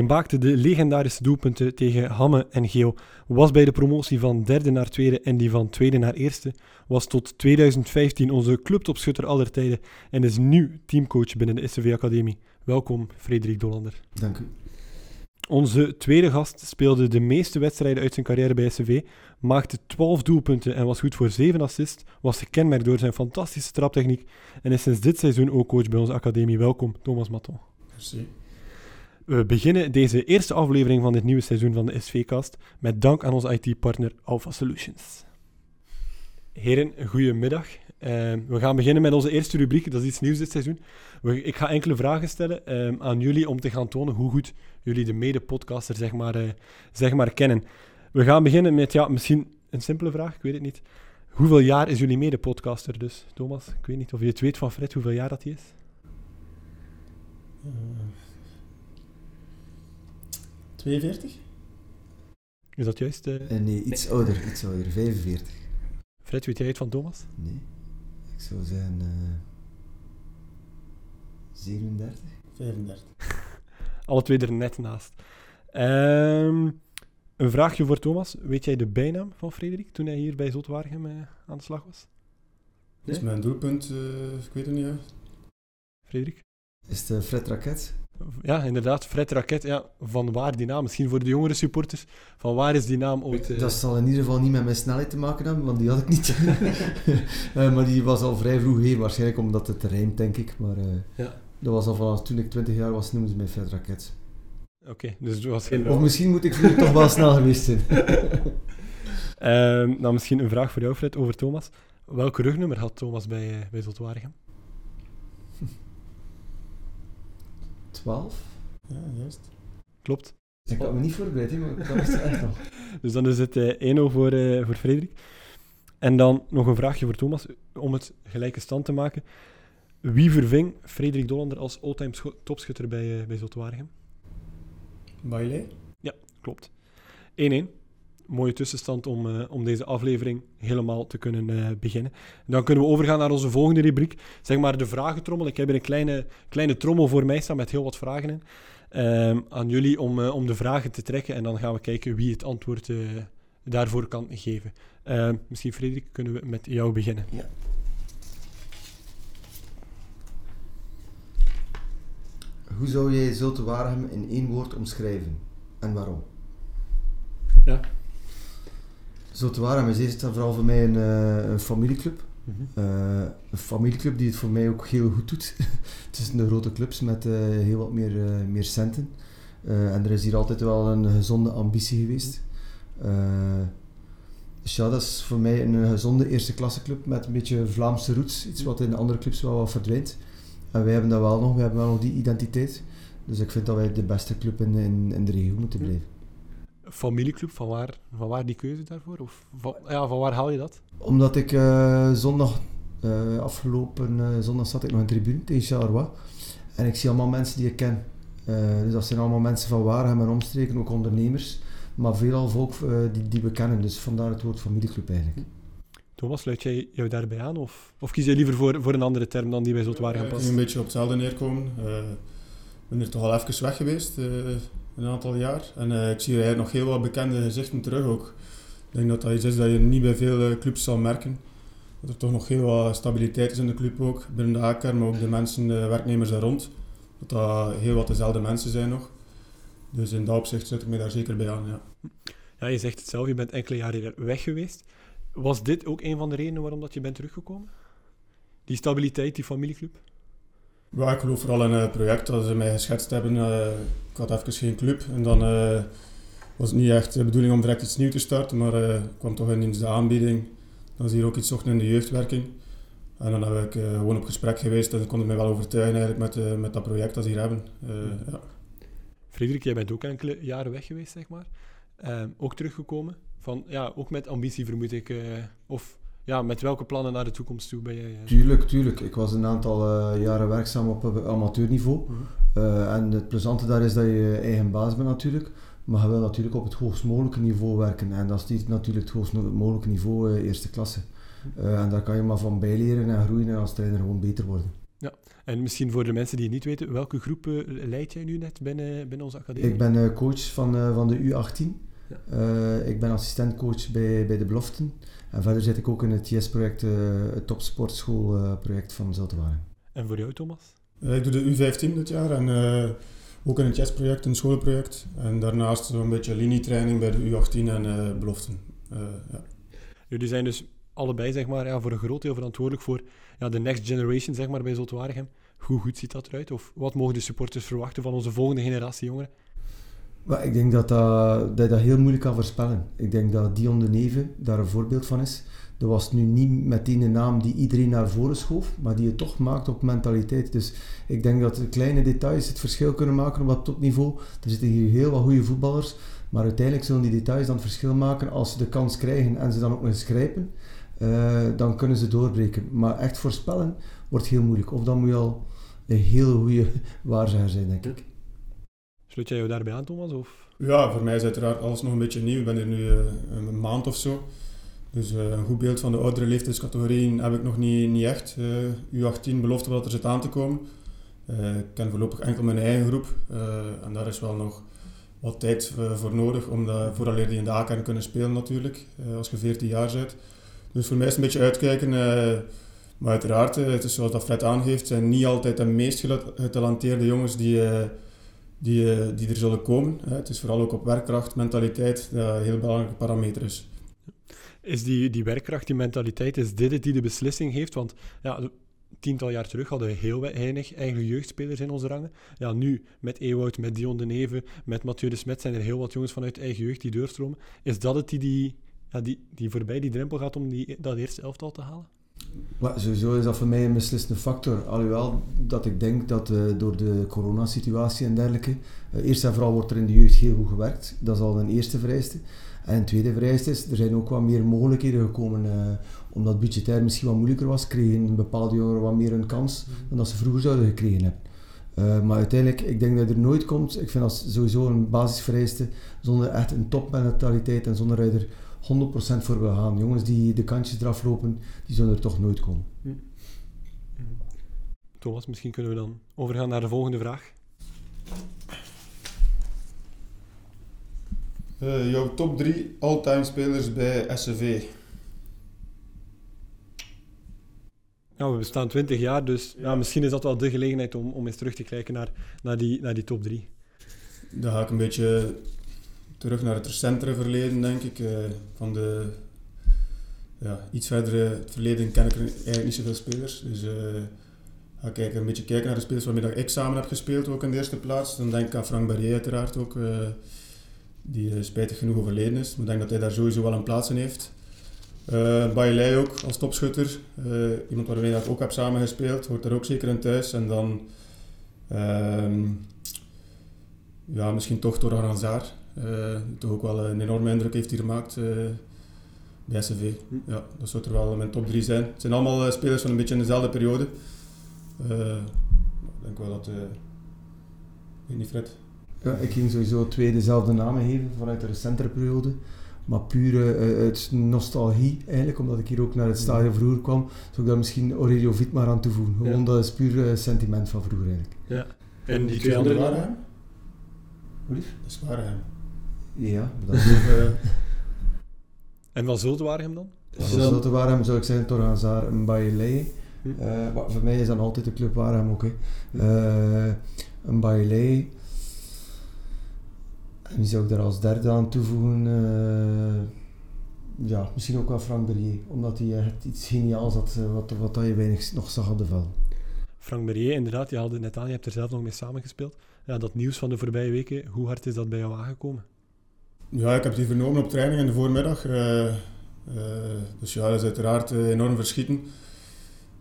Hij maakte de legendarische doelpunten tegen Hamme en Geel, was bij de promotie van derde naar tweede en die van tweede naar eerste, was tot 2015 onze clubtopschutter aller tijden en is nu teamcoach binnen de SCV Academie. Welkom, Frederik Dolander. Dank u. Onze tweede gast speelde de meeste wedstrijden uit zijn carrière bij SCV, maakte 12 doelpunten en was goed voor 7 assists, was gekenmerkt door zijn fantastische traptechniek en is sinds dit seizoen ook coach bij onze academie. Welkom, Thomas Maton. Merci. We beginnen deze eerste aflevering van dit nieuwe seizoen van de SV-cast met dank aan onze IT-partner Alpha Solutions. Heren, goedemiddag. Uh, we gaan beginnen met onze eerste rubriek, dat is iets nieuws dit seizoen. We, ik ga enkele vragen stellen uh, aan jullie om te gaan tonen hoe goed jullie de mede-podcaster zeg maar, uh, zeg maar kennen. We gaan beginnen met, ja, misschien een simpele vraag, ik weet het niet. Hoeveel jaar is jullie mede-podcaster dus, Thomas? Ik weet niet of je het weet van Fred, hoeveel jaar dat hij is? Uh, 42? Is dat juist? Uh... nee, iets nee. ouder, iets ouder, 45. Fred, weet jij het van Thomas? Nee, ik zou zeggen uh, 37. 35. Alle twee er net naast. Um, een vraagje voor Thomas. Weet jij de bijnaam van Frederik toen hij hier bij Zotwaargem uh, aan de slag was? Nee? Is mijn doelpunt, uh, ik weet het niet. Hè. Frederik? Is het Fred Raket? Ja, inderdaad, Fred Raket. Ja, van waar die naam? Misschien voor de jongere supporters. Van waar is die naam ooit? Uh... Dat zal in ieder geval niet met mijn snelheid te maken hebben, want die had ik niet. uh, maar die was al vrij vroeg heen, waarschijnlijk omdat het rijmt, denk ik. Maar uh, ja. dat was al vanaf toen ik 20 jaar was, noemden ze mij Fred Raket. Oké, okay, dus het was geen... Of misschien moet ik vroeger toch wel snel geweest zijn. Ehm, nou, misschien een vraag voor jou, Fred, over Thomas. Welk rugnummer had Thomas bij, bij Zotwaregem? 12? Ja, juist. Klopt. Ik had me niet voorbereid, maar dat was het echt nog. dus dan is het uh, 1-0 voor, uh, voor Frederik. En dan nog een vraagje voor Thomas, om het gelijke stand te maken. Wie verving Frederik Dollander als all-time topschutter bij, uh, bij Zotwaregem? Bailey? Ja, klopt. 1-1. Mooie tussenstand om, uh, om deze aflevering helemaal te kunnen uh, beginnen. Dan kunnen we overgaan naar onze volgende rubriek. Zeg maar de vragentrommel. Ik heb hier een kleine, kleine trommel voor mij staan met heel wat vragen in. Uh, aan jullie om, uh, om de vragen te trekken. En dan gaan we kijken wie het antwoord daarvoor kan geven. Ehm, misschien Frederik, kunnen we met jou beginnen. Ja. Hoe zou jij Zulte Waregem in één woord omschrijven? En waarom? Ja. Zulte Waregem is eerst en vooral voor mij een, uh, een familieclub. Mm -hmm. uh, een familieclub die het voor mij ook heel goed doet. Tussen de grote clubs met uh, heel wat meer, meer centen. en er is hier altijd wel een gezonde ambitie geweest. dus ja, dat is voor mij een gezonde eerste klasse club met een beetje Vlaamse roots. Iets wat in andere clubs wel wat verdwijnt. En wij hebben dat wel nog, we hebben wel nog die identiteit. Dus ik vind dat wij de beste club in, in, in de regio moeten blijven. Familieclub, van waar, van waar die keuze daarvoor? Of van, ja, van waar haal je dat? Omdat ik uh, zondag, uh, afgelopen uh, zondag zat ik nog in de tribune tegen Charleroi. En ik zie allemaal mensen die ik ken. dus dat zijn allemaal mensen van Waregem en omstreken, ook ondernemers. Maar veelal volk die, die we kennen. Dus vandaar het woord familieclub eigenlijk. Thomas, sluit jij jou daarbij aan? Of, of kies je liever voor, voor een andere term dan die bij Zotwaargem past? Ik een beetje op hetzelfde neerkomen. Ik ben er toch al even weg geweest, een aantal jaar. En uh, ik zie er eigenlijk nog heel wat bekende gezichten terug ook. Ik denk dat dat iets is dat je niet bij veel clubs zal merken. Dat er toch nog heel wat stabiliteit is in de club ook, binnen de haker, maar ook de mensen, de werknemers daar rond. Dat dat heel wat dezelfde mensen zijn nog. Dus in dat opzicht zit ik me daar zeker bij aan, ja. Ja, je zegt het zelf, je bent enkele jaren weg geweest. Was dit ook een van de redenen waarom dat je bent teruggekomen? Die stabiliteit, die familieclub? Ja, ik geloof vooral in het project dat ze mij geschetst hebben. Uh, ik had even geen club en dan uh, was het niet echt de bedoeling om direct iets nieuws te starten, maar uh, kwam toch ineens de aanbieding. Dan is hier ook iets zochten in de jeugdwerking. En dan heb ik gewoon op gesprek geweest en kon mij wel overtuigen eigenlijk met, met dat project dat ze hier hebben. ja. Frederik, jij bent ook enkele jaren weg geweest, zeg maar. ook teruggekomen. Van, ja, ook met ambitie vermoed ik. of ja, met welke plannen naar de toekomst toe ben jij? Tuurlijk, tuurlijk. Ik was een aantal uh, jaren werkzaam op amateurniveau. Mm -hmm. uh, en het plezante daar is dat je eigen baas bent natuurlijk. Maar je wil natuurlijk op het hoogst mogelijke niveau werken. En dat is natuurlijk het hoogst mogelijke niveau eerste klasse. en daar kan je maar van bijleren en groeien en als trainer gewoon beter worden. En misschien voor de mensen die het niet weten, welke groep eh, leid jij nu net binnen, binnen onze academie? Ik ben eh, coach van, eh, van de U18. Ja. Eh, ik ben assistentcoach bij, bij de Beloften. En verder zit ik ook in het TS-project, eh, het topsportschoolproject van Zultewaren. En voor jou, Thomas? Eh, ik doe de U15 dit jaar en eh, ook in een chessproject, een schoolproject. En daarnaast zo'n beetje linietraining bij de U18 en eh, beloften. Eh, ja. Jullie zijn dus allebei zeg maar, ja, voor een groot deel verantwoordelijk voor ja, de next generation zeg maar, bij Zulte Waregem. Hoe goed ziet dat eruit? Of wat mogen de supporters verwachten van onze volgende generatie jongeren? Maar ik denk dat, dat, dat je dat heel moeilijk kan voorspellen. Ik denk dat Dion de daar een voorbeeld van is. Dat was nu niet meteen een naam die iedereen naar voren schoof, maar die het toch maakt op mentaliteit. Dus ik denk dat de kleine details het verschil kunnen maken op dat topniveau. Er zitten hier heel wat goede voetballers, maar uiteindelijk zullen die details dan het verschil maken als ze de kans krijgen en ze dan ook nog eens grijpen. eh, dan kunnen ze doorbreken. Maar echt voorspellen wordt heel moeilijk. Of dan moet je al een heel goede waarzegger zijn, denk ik. Sluit jij jou daarbij aan, Thomas? Of? ja, voor mij is uiteraard alles nog een beetje nieuw. Ik ben hier nu eh, een maand of zo. Dus eh, een goed beeld van de oudere leeftijdscategorieën heb ik nog niet, niet echt. Eh, U18 belofte wat er zit aan te komen. Ik ken voorlopig enkel mijn eigen groep. En daar is wel nog wat tijd voor nodig, om dat, vooraleer die in de A-kern kunnen spelen natuurlijk, als je 14 jaar bent. Dus voor mij is het een beetje uitkijken. maar uiteraard, het is zoals dat Fred aangeeft, zijn niet altijd de meest getalenteerde jongens die, die, eh, die er zullen komen. Het is vooral ook op werkkracht, mentaliteit, dat een heel belangrijke parameter is. Is die, die werkkracht, die mentaliteit, is dit het die de beslissing heeft? Want ja, tiental jaar terug hadden we heel weinig eigen jeugdspelers in onze rangen. Ja, nu met Ewout, met Dion de Neve, met Mathieu de Smet zijn er heel wat jongens vanuit eigen jeugd die doorstromen. Is dat het die, die, ja, die, die voorbij die drempel gaat om die, dat eerste elftal te halen? Maar sowieso is dat voor mij een beslissende factor. Alhoewel dat ik denk dat eh, door de coronasituatie en dergelijke, eh, eerst en vooral wordt er in de jeugd heel goed gewerkt. Dat is al een eerste vereiste. En een tweede vereiste is, er zijn ook wat meer mogelijkheden gekomen. eh, omdat budgetair misschien wat moeilijker was, kregen bepaalde jongeren wat meer een kans dan dat ze vroeger zouden gekregen hebben. Eh, maar uiteindelijk, ik denk dat je er nooit komt. Ik vind dat sowieso een basisvereiste, zonder echt een topmentaliteit en zonder dat je er 100% voor wil gaan. Jongens die de kantjes eraf lopen, die zullen er toch nooit komen. Thomas, misschien kunnen we dan overgaan naar de volgende vraag. Eh, jouw top 3 all-time spelers bij SCV? Ja, we bestaan 20 jaar, dus ja, misschien is dat wel de gelegenheid om, om eens terug te kijken naar, naar, die, naar die top 3. Dan ga ik een beetje terug naar het recentere verleden, denk ik. Eh, van de ja, iets verdere het verleden ken ik er eigenlijk niet zoveel spelers. Dus eh, ga ik kijken, een beetje kijken naar de spelers waarmee ik samen heb gespeeld, ook in de eerste plaats. Dan denk ik aan Frank Barrier uiteraard ook, eh, die eh, spijtig genoeg overleden is. Maar ik denk dat hij daar sowieso wel een plaats in heeft. Uh, Bailey ook als topschutter. Eh, iemand waarmee ik ook heb samengespeeld, hoort er ook zeker in thuis. En dan ehm, ja, misschien toch Hazard. eh, die toch ook wel een enorme indruk heeft hier gemaakt eh, bij SCV. Ja, dat zou er wel mijn top 3 zijn. Het zijn allemaal eh, spelers van een beetje in dezelfde periode. Eh, ik denk wel dat... eh weet niet Fred. Ja, ik ging sowieso twee dezelfde namen geven vanuit de recentere periode. Maar puur eh, uit nostalgie eigenlijk, omdat ik hier ook naar het stadion vroeger kwam, zou ik daar misschien Aurelio Vitmar aan toevoegen. Gewoon Ja. dat is puur eh, sentiment van vroeger eigenlijk. Ja. En die twee andere waren namen? Hoe lief? Dat is waar hem. Ja, dat is eh, En wat Zulte Waregem dan? Te waren zou ik zeggen Torgan Hazard en Bailey. Hm. Eh, maar voor mij is dat altijd de club waar hem ook. Hè. Eh, een Bailey. Wie zou ik daar als derde aan toevoegen? Eh, ja, misschien ook wel Frank Berrier. Omdat hij iets geniaals had, eh, wat, wat dat je weinig nog zag op de veld. Frank Berrier, inderdaad, je haalde het net aan, je hebt er zelf nog mee samengespeeld. Ja, dat nieuws van de voorbije weken, hoe hard is dat bij jou aangekomen? Ja, ik heb die vernomen op training in de voormiddag. Eh, eh, dus ja, dat is uiteraard enorm verschieten.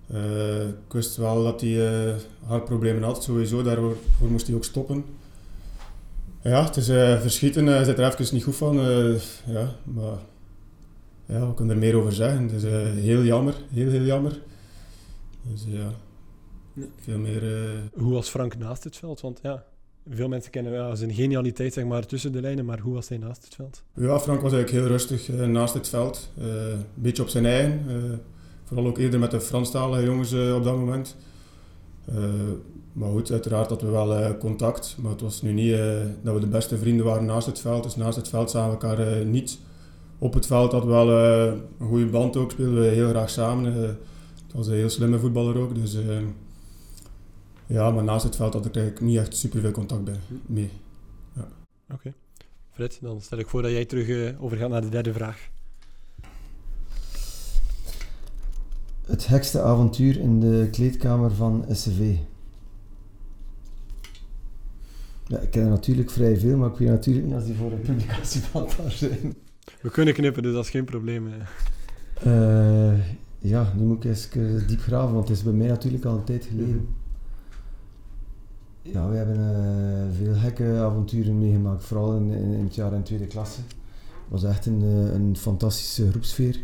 Eh, ik wist wel dat hij eh, hartproblemen had, sowieso. Daarvoor voor moest hij ook stoppen. Ja, het is eh, verschieten. Hij zit er even niet goed van. eh, ja, maar ja, we kunnen er meer over zeggen. Het is eh, heel jammer, heel, heel jammer. Dus eh, ja, veel meer... eh, Hoe was Frank naast het veld? Want ja, veel mensen kennen ja, zijn genialiteit zeg maar, tussen de lijnen, maar hoe was hij naast het veld? Ja, Frank was eigenlijk heel rustig eh, naast het veld. Eh, een beetje op zijn eigen. eh, vooral ook eerder met de Franstalige jongens eh, op dat moment. Maar goed, uiteraard hadden we wel contact. Maar het was nu niet dat we de beste vrienden waren naast het veld. Dus naast het veld zagen we elkaar niet. Op het veld hadden we wel een goede band ook, speelden we heel graag samen. het was een heel slimme voetballer ook. Dus, ja, maar naast het veld had ik eigenlijk niet echt super veel contact bij, mee. Ja. Oké. Fred, dan stel ik voor dat jij terug uh, overgaat naar de derde vraag. Het gekste avontuur in de kleedkamer van SCV. Ja, ik ken er natuurlijk vrij veel, maar ik weet natuurlijk niet als die voor een publicatieband daar zijn. We kunnen knippen, dus dat is geen probleem. Uh, ja, nu moet ik eens diep graven, want het is bij mij natuurlijk al een tijd geleden. Ja, we hebben uh, veel gekke avonturen meegemaakt, vooral in, in, het jaar in tweede klasse. Het was echt een, een fantastische groepsfeer.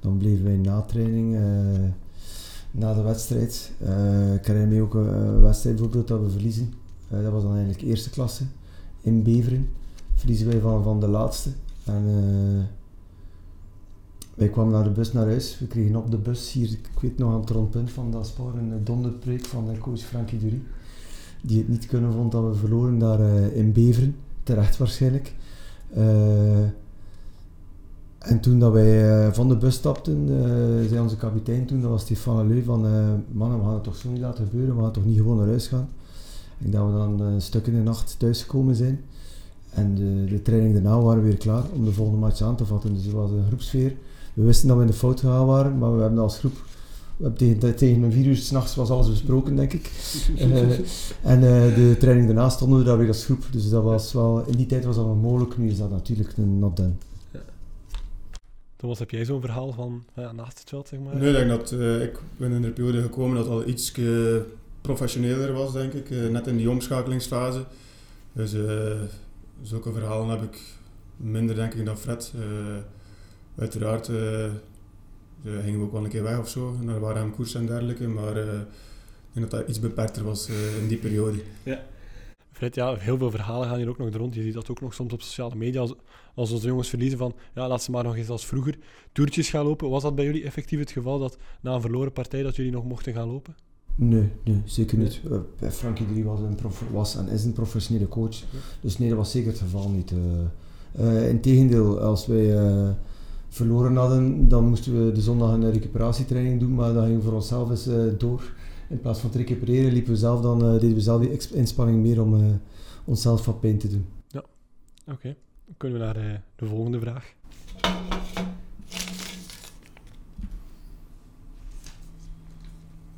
Dan bleven wij na training, uh, na de wedstrijd. ik herinner me ook een wedstrijd bijvoorbeeld dat we verliezen. Dat was dan eigenlijk eerste klasse in Beveren. Verliezen wij van, van de laatste. En, wij kwamen naar de bus naar huis. We kregen op de bus hier, ik weet nog aan het rondpunt van dat spoor, een donderpreek van coach Frankie Dury die het niet kunnen vond dat we verloren daar uh, in Beveren, terecht waarschijnlijk. Uh, en toen dat wij uh, van de bus stapten, zei onze kapitein toen, dat was Stefan Leu, van mannen, we gaan het toch zo niet laten gebeuren, we gaan toch niet gewoon naar huis gaan. Dat we dan een stuk in de nacht thuisgekomen zijn. En de, de training daarna waren we weer klaar om de volgende match aan te vatten. Dus het was een groepsfeer. We wisten dat we in de fout gegaan waren, maar we hebben als groep tegen, tegen een vier uur s'nachts was alles besproken, denk ik. uh, en uh, de training daarna stonden we daar weer als groep. Dus dat was wel, in die tijd was dat wel mogelijk. Nu is dat natuurlijk een not done. Ja. Thomas, heb jij zo'n verhaal van ja, naast het veld, zeg maar? Nee, ik denk dat uh, ik ben in de periode gekomen dat al iets professioneler was, denk ik. net in die omschakelingsfase. Dus zulke verhalen heb ik minder, denk ik, dan Fred. uiteraard uh, gingen we ook wel een keer weg of zo, naar Warham koers en dergelijke, maar uh, ik denk dat dat iets beperkter was uh, in die periode. Ja. Fred, ja, heel veel verhalen gaan hier ook nog rond. Je ziet dat ook nog soms op sociale media, als, als onze jongens verliezen van, ja, laat ze maar nog eens als vroeger toertjes gaan lopen. Was dat bij jullie effectief het geval, dat na een verloren partij, dat jullie nog mochten gaan lopen? Nee, nee zeker niet. Nee. Frankie Drie was, een was en is een professionele coach, dus nee, dat was zeker het geval niet. Integendeel, als wij verloren hadden, dan moesten we de zondag een recuperatietraining doen, maar dat ging voor onszelf eens uh, door. In plaats van te recupereren liepen we zelf dan, uh, deden we zelf die inspanning meer om uh, onszelf wat pijn te doen. Ja, oké. Okay. Dan kunnen we naar de volgende vraag.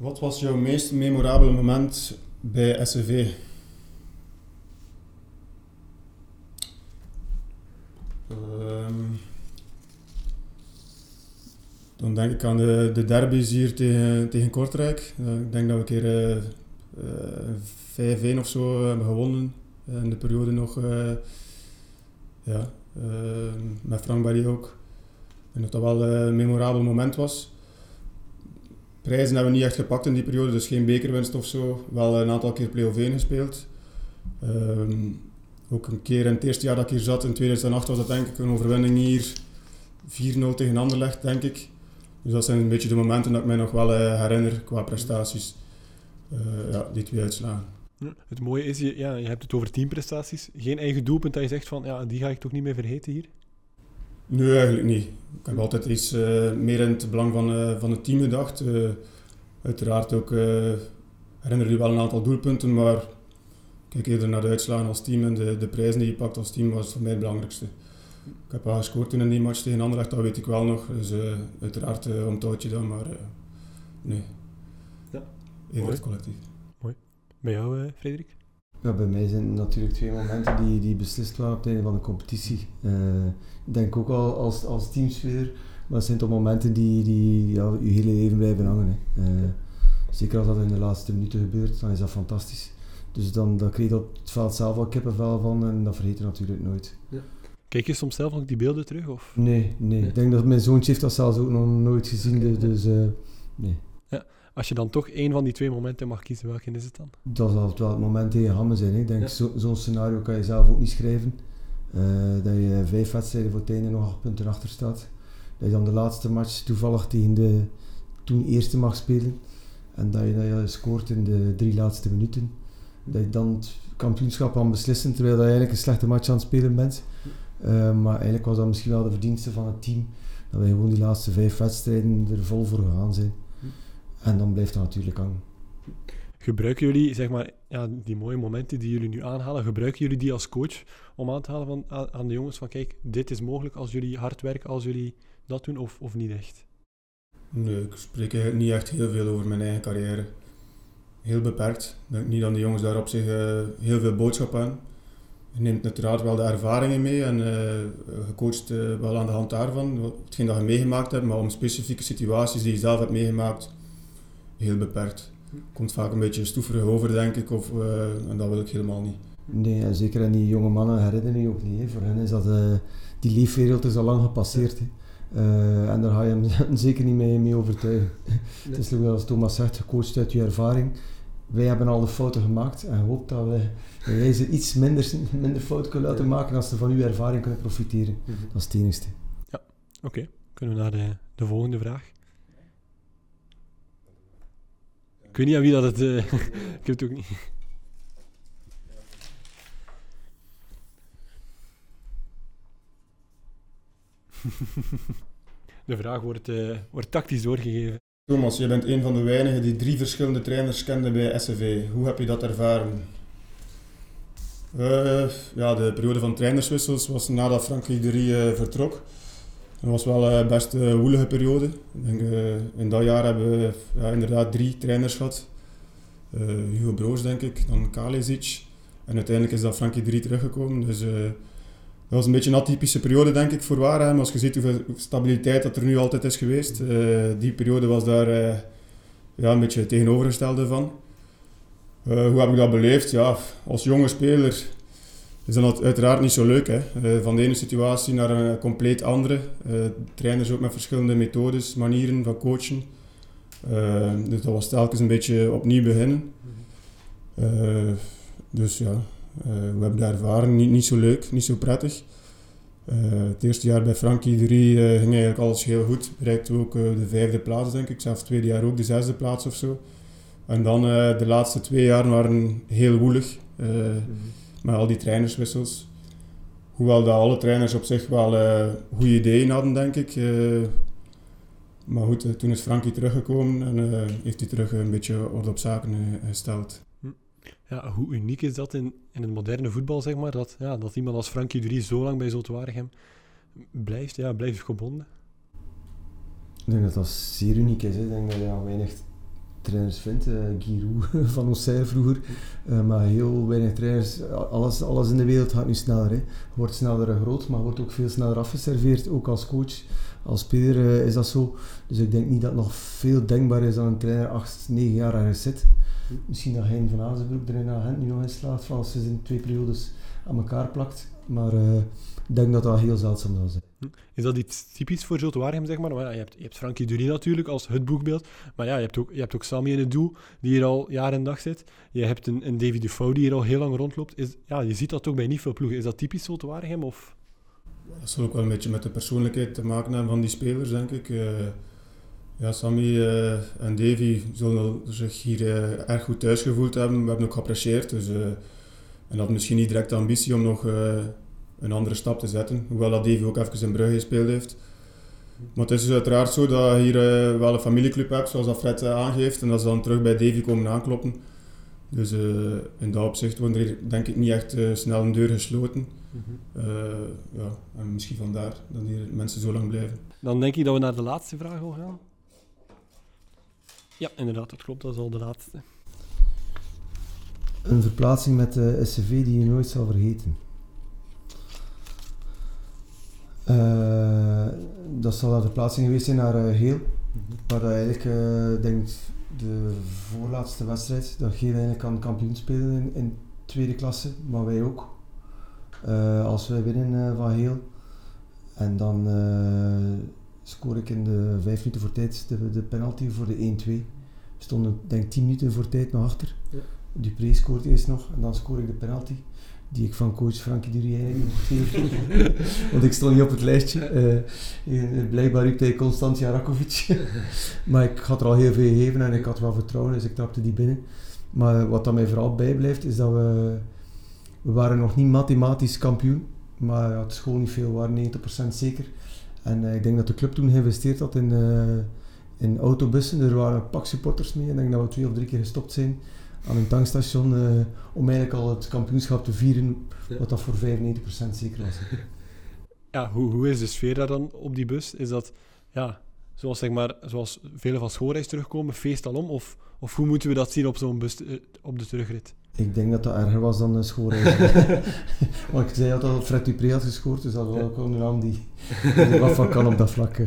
Wat was jouw meest memorabele moment bij SCV? Um, dan denk ik aan de, de derbies hier tegen, tegen Kortrijk. Uh, ik denk dat we een keer uh, uh, 5-1 of zo hebben gewonnen. In de periode nog ja, met Frank Barry ook. En dat dat wel een memorabel moment was. Prijzen hebben we niet echt gepakt in die periode, dus geen bekerwinst of zo. Wel een aantal keer play-off 1 gespeeld. Um, ook een keer in het eerste jaar dat ik hier zat, in 2008, was dat denk ik een overwinning hier. 4-0 tegen Anderlecht, denk ik. Dus dat zijn een beetje de momenten dat ik mij nog wel uh, herinner qua prestaties. Uh, ja, die twee uitslagen. Het mooie is, je, ja, je hebt het over teamprestaties. Geen eigen doelpunt dat je zegt van, ja, die ga ik toch niet meer vergeten hier? Nee, eigenlijk niet. Ik heb altijd iets uh, meer in het belang van, van het team gedacht. uiteraard ook herinner je wel een aantal doelpunten, maar kijk eerder naar de uitslagen als team en de, de prijzen die je pakt als team was voor mij het belangrijkste. Ik heb wel gescoord in die match tegen Anderlecht, dat weet ik wel nog. Dus uh, uiteraard uh, om touwtje dan, maar uh, nee. Ja. Even het collectief. Mooi. Bij jou, Frederik? Ja, bij mij zijn natuurlijk twee momenten die, die beslist waren op het einde van de competitie. ik denk ook al als, als teamspeler, maar het zijn toch momenten die, die ja, je hele leven blijven hangen. Hè. zeker als dat in de laatste minuten gebeurt, dan is dat fantastisch. Dus dan, dan kreeg je op het veld zelf al kippenvel van en dat vergeet je natuurlijk nooit. Ja. Kijk je soms zelf nog die beelden terug? Of? Nee, nee, Ik denk dat mijn zoontje heeft dat zelfs ook nog nooit gezien. Dus, dus uh, nee. Ja, als je dan toch één van die twee momenten mag kiezen, welke is het dan? Dat zal wel het moment tegen Hamme zijn. Ik denk, ja. zo'n scenario kan je zelf ook niet schrijven. Uh, dat je vijf wedstrijden voor het einde nog acht punten achter staat. Dat je dan de laatste match toevallig tegen de toen eerste mag spelen. En dat je, dat je scoort in de drie laatste minuten. Dat je dan het kampioenschap kan beslissen, terwijl je eigenlijk een slechte match aan het spelen bent. Uh, maar eigenlijk was dat misschien wel de verdienste van het team. Dat wij gewoon die laatste vijf wedstrijden er vol voor gegaan zijn. En dan blijft dat natuurlijk hangen. Gebruiken jullie, zeg maar, ja, die mooie momenten die jullie nu aanhalen, gebruiken jullie die als coach om aan te halen van, aan de jongens van kijk, dit is mogelijk als jullie hard werken, als jullie dat doen, of, of niet echt? Nee, ik spreek eigenlijk niet echt heel veel over mijn eigen carrière. Heel beperkt. Ik denk niet dat de jongens daar op zich uh, heel veel boodschap aan. Je neemt uiteraard wel de ervaringen mee en uh, je coacht uh, wel aan de hand daarvan, hetgeen dat je meegemaakt hebt, maar om specifieke situaties die je zelf hebt meegemaakt, heel beperkt. Komt vaak een beetje stoeverig over, denk ik, of, en dat wil ik helemaal niet. Nee, en zeker aan die jonge mannen herinneren je ook niet. Hè. Voor hen is dat, die leefwereld is al lang gepasseerd. Hè. Uh, en daar ga je hem zeker niet mee, mee overtuigen. Nee. Het is zoals Thomas zegt, gecoacht uit je ervaring. Wij hebben al de fouten gemaakt en hoop dat, we, dat jij ze iets minder, minder fouten kunnen laten maken als ze van uw ervaring kunnen profiteren. Mm -hmm. Dat is het enigste. Ja, oké. Okay. Kunnen we naar de, de volgende vraag? Ik weet niet aan wie dat het... Uh, ik heb het ook niet... De vraag wordt, uh, wordt tactisch doorgegeven. Thomas, je bent een van de weinigen die drie verschillende trainers kende bij SCV. Hoe heb je dat ervaren? Uh, ja, de periode van trainerswissels was nadat Frankie de vertrok. Dat was wel een best een woelige periode. Ik denk, in dat jaar hebben we ja, inderdaad drie trainers gehad. Hugo Broos, denk ik, dan Kalesic. En uiteindelijk is dan Frankie de Rie teruggekomen. Dus dat was een beetje een atypische periode, denk ik, voor Waarheim. Als je ziet hoeveel stabiliteit dat er nu altijd is geweest. Uh, die periode was daar uh, ja, een beetje het tegenovergestelde van. Uh, hoe heb ik dat beleefd? Ja, als jonge speler is dat uiteraard niet zo leuk. Hè? van de ene situatie naar een compleet andere. trainers ook met verschillende methodes, manieren van coachen. dus dat was telkens een beetje opnieuw beginnen. dus ja, uh, we hebben daar ervaren, niet, niet zo leuk, niet zo prettig. Uh, het eerste jaar bij Frankie 3 uh, ging eigenlijk alles heel goed. Bereikten we ook de vijfde plaats, denk ik. Zelfs het tweede jaar ook de zesde plaats of zo. En dan de laatste twee jaar waren heel woelig. -hmm. Met al die trainerswissels. Hoewel dat alle trainers op zich wel goede ideeën hadden, denk ik. maar goed, toen is Frankie teruggekomen en heeft hij terug een beetje orde op zaken gesteld ja, hoe uniek is dat in, in het moderne voetbal, zeg maar, dat, ja, dat iemand als Frankie Dury zo lang bij Zotwaregem blijft, ja, blijft gebonden? Ik denk dat dat zeer uniek is. Hè. Ik denk dat je ja, weinig trainers vindt. Uh, van ons vroeger, uh, maar heel weinig trainers. Alles, alles in de wereld gaat nu sneller. Hè. Wordt sneller groot, maar wordt ook veel sneller afgeserveerd. Ook als coach, als speler uh, is dat zo. Dus ik denk niet dat nog veel denkbaar is dat een trainer 8, 9 jaar ergens zit. Misschien dat Hein van Azenbroek er in agent nu nog in slaat van als ze in twee periodes aan elkaar plakt. Maar uh, ik denk dat dat heel zeldzaam zal zijn. Hm. Is dat iets typisch voor Zulte Waregem, zeg maar? je, hebt, je hebt Frankie Dury natuurlijk als het boekbeeld. Maar ja, je hebt ook, je hebt ook Sammy in het doel, die hier al jaar en dag zit. Je hebt een, een David Defoe die hier al heel lang rondloopt. Is, ja, je ziet dat ook bij niet veel ploegen. Is dat typisch Zulte Waregem? Of? Dat zal ook wel een beetje met de persoonlijkheid te maken hebben van die spelers, denk ik. Uh, ja, Sammy uh, en Davy zullen zich hier uh, erg goed thuis gevoeld hebben. We hebben ook geapprecieerd. Dus, uh, en dat misschien niet direct de ambitie om nog een andere stap te zetten. Hoewel dat Davy ook even in Brugge gespeeld heeft. Maar het is dus uiteraard zo dat je hier wel een familieclub hebt, zoals dat Fred aangeeft. En dat ze dan terug bij Davy komen aankloppen. Dus in dat opzicht wordt er denk ik niet echt snel een deur gesloten. Mm -hmm. ja, en misschien vandaar dat hier mensen zo lang blijven. Dan denk ik dat we naar de laatste vraag gaan gaan. Ja, inderdaad, dat klopt. Dat is al de laatste. Een verplaatsing met de SCV die je nooit zal vergeten. Uh, dat zal een verplaatsing geweest zijn naar Heel. Mm-hmm. Waar eigenlijk, uh, denk de voorlaatste wedstrijd, dat Geel eigenlijk kan kampioen spelen in, tweede klasse, maar wij ook. als wij winnen van Heel. En dan scoor ik in de vijf minuten voor tijd de, de penalty voor de 1-2. We stonden denk ik 10 minuten voor tijd nog achter. Ja. Dupré scoort eerst nog en dan scoor ik de penalty. die ik van coach Frankie Durier geven. Want ik stond niet op het lijstje. Uh, blijkbaar riep hij Constantia Rakovic. maar ik had er al heel veel gegeven en ik had wel vertrouwen, dus ik trapte die binnen. Maar wat dan mij vooral bijblijft, is dat we... We waren nog niet mathematisch kampioen, maar ja, het niet veel, we waren 90% zeker. En uh, ik denk dat de club toen geïnvesteerd had in, in autobussen. Er waren een pak supporters mee. Ik denk dat we twee of drie keer gestopt zijn aan een tankstation uh, om eigenlijk al het kampioenschap te vieren, wat dat voor 95% zeker was. Ja, hoe, hoe is de sfeer daar dan op die bus? Is dat, ja, zoals, zeg maar, zoals vele van schoolreis terugkomen, feest al om? Of, of hoe moeten we dat zien op zo'n bus op de terugrit? Ik denk dat dat erger was dan een schoolreis. Want ik zei altijd dat Fred Dupré had gescoord, dus dat was ook een naam die, die wat van kan op dat vlak.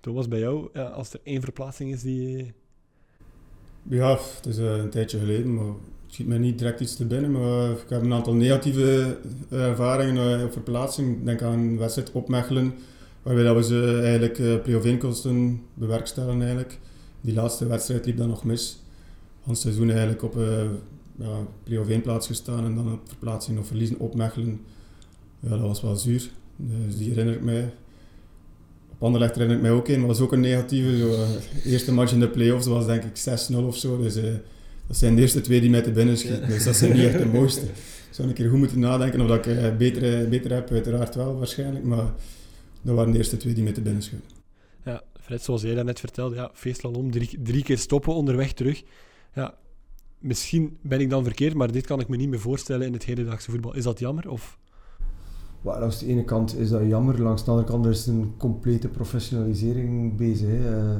Thomas, bij jou, ja, als er één verplaatsing is die... Ja, het is uh, een tijdje geleden, maar het schiet mij niet direct iets te binnen. Maar ik heb een aantal negatieve ervaringen uh, op verplaatsing. Denk aan een wedstrijd op Mechelen, waarbij we ze eigenlijk uh, play-off bewerkstelligen eigenlijk. Die laatste wedstrijd liep dan nog mis. Hans seizoen eigenlijk op play-off 1 plaats gestaan en dan op verplaatsing of verliezen op Mechelen. Ja, dat was wel zuur. Dus die herinner ik mij. Anderlecht herinner ik mij ook in, maar dat was ook een negatieve. Zo, uh, eerste match in de play-offs was denk ik 6-0 of zo. Dus uh, dat zijn de eerste twee die mij te binnen schieten. Dus dat zijn niet echt de mooiste. Ik zou een keer goed moeten nadenken of dat ik uh, beter, beter heb, uiteraard wel waarschijnlijk. Maar dat waren de eerste twee die mij te binnen schieten. Ja, Fred, zoals jij net vertelde, ja, feestalom, drie, drie keer stoppen onderweg terug. Ja, misschien ben ik dan verkeerd, maar dit kan ik me niet meer voorstellen in het hedendaagse voetbal. Is dat jammer? Of? Well, langs de ene kant is dat jammer, langs de andere kant is een complete professionalisering bezig. Uh,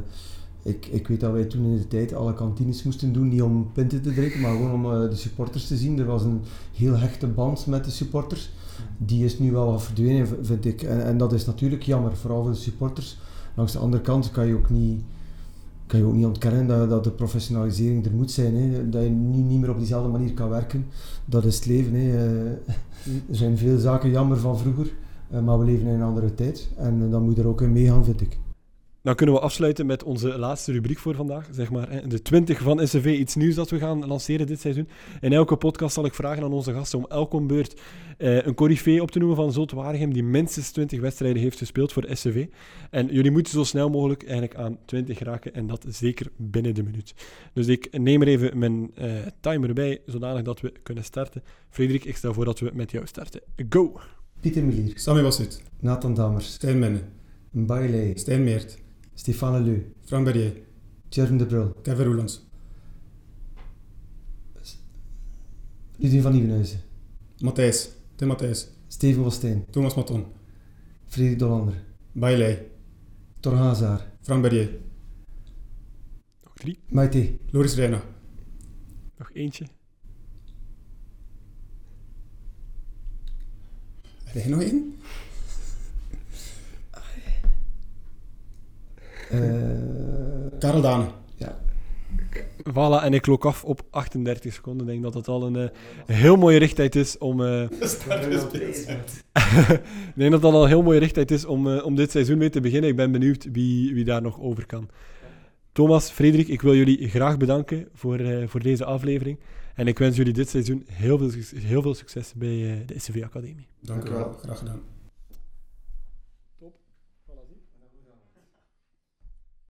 ik, ik weet dat wij toen in de tijd alle kantines moesten doen, niet om pinten te drinken, maar gewoon om uh, de supporters te zien. Er was een heel hechte band met de supporters. Die is nu wel wat verdwenen, vind ik. En, en dat is natuurlijk jammer, vooral voor de supporters. Langs de andere kant kan je ook niet kan je ook niet ontkennen dat, de professionalisering er moet zijn. Hè. Dat je niet, niet meer op diezelfde manier kan werken. Dat is het leven. Hè. Eh, er zijn veel zaken jammer van vroeger, eh, maar we leven in een andere tijd. En eh, dan moet er ook in meegaan, vind ik. Dan kunnen we afsluiten met onze laatste rubriek voor vandaag. Zeg maar de 20 van SCV, iets nieuws dat we gaan lanceren dit seizoen. In elke podcast zal ik vragen aan onze gasten om elke beurt uh, een corifee op te noemen van Zoot Waregem die minstens 20 wedstrijden heeft gespeeld voor SCV. En jullie moeten zo snel mogelijk eigenlijk aan 20 raken en dat zeker binnen de minuut. Dus ik neem er even mijn uh, timer bij, zodanig dat we kunnen starten. Frederik, ik stel voor dat we met jou starten. Go! Pieter Milier. Sammy Wassit. Nathan Damers. Stijn Menne. Bailey. Stijn Meert. Stefan Leu. Frank Berrier. Jervin de Brul. Kevin Roelands. Ludwig van Nieuwenhuizen. Matthijs. Tim Matthijs. Steven Wostijn. Thomas Maton. Frederik Dolander. Bailey. Tor Hazard. Frank Berrier. Nog drie. Maite. Loris Reina. Nog eentje. Heb jij nog één? Karel Dane. Ja. Voilà, en ik klok af op 38 seconden. Ik denk dat dat al een, uh, heel mooie richttijd is om... Uh, ik denk dat dat al een heel mooie richttijd is om, uh, om dit seizoen mee te beginnen. Ik ben benieuwd wie, wie daar nog over kan. Thomas, Frederik, ik wil jullie graag bedanken voor, voor deze aflevering. En ik wens jullie dit seizoen heel veel, heel veel succes bij de SCV Academie. Dank u wel, graag gedaan.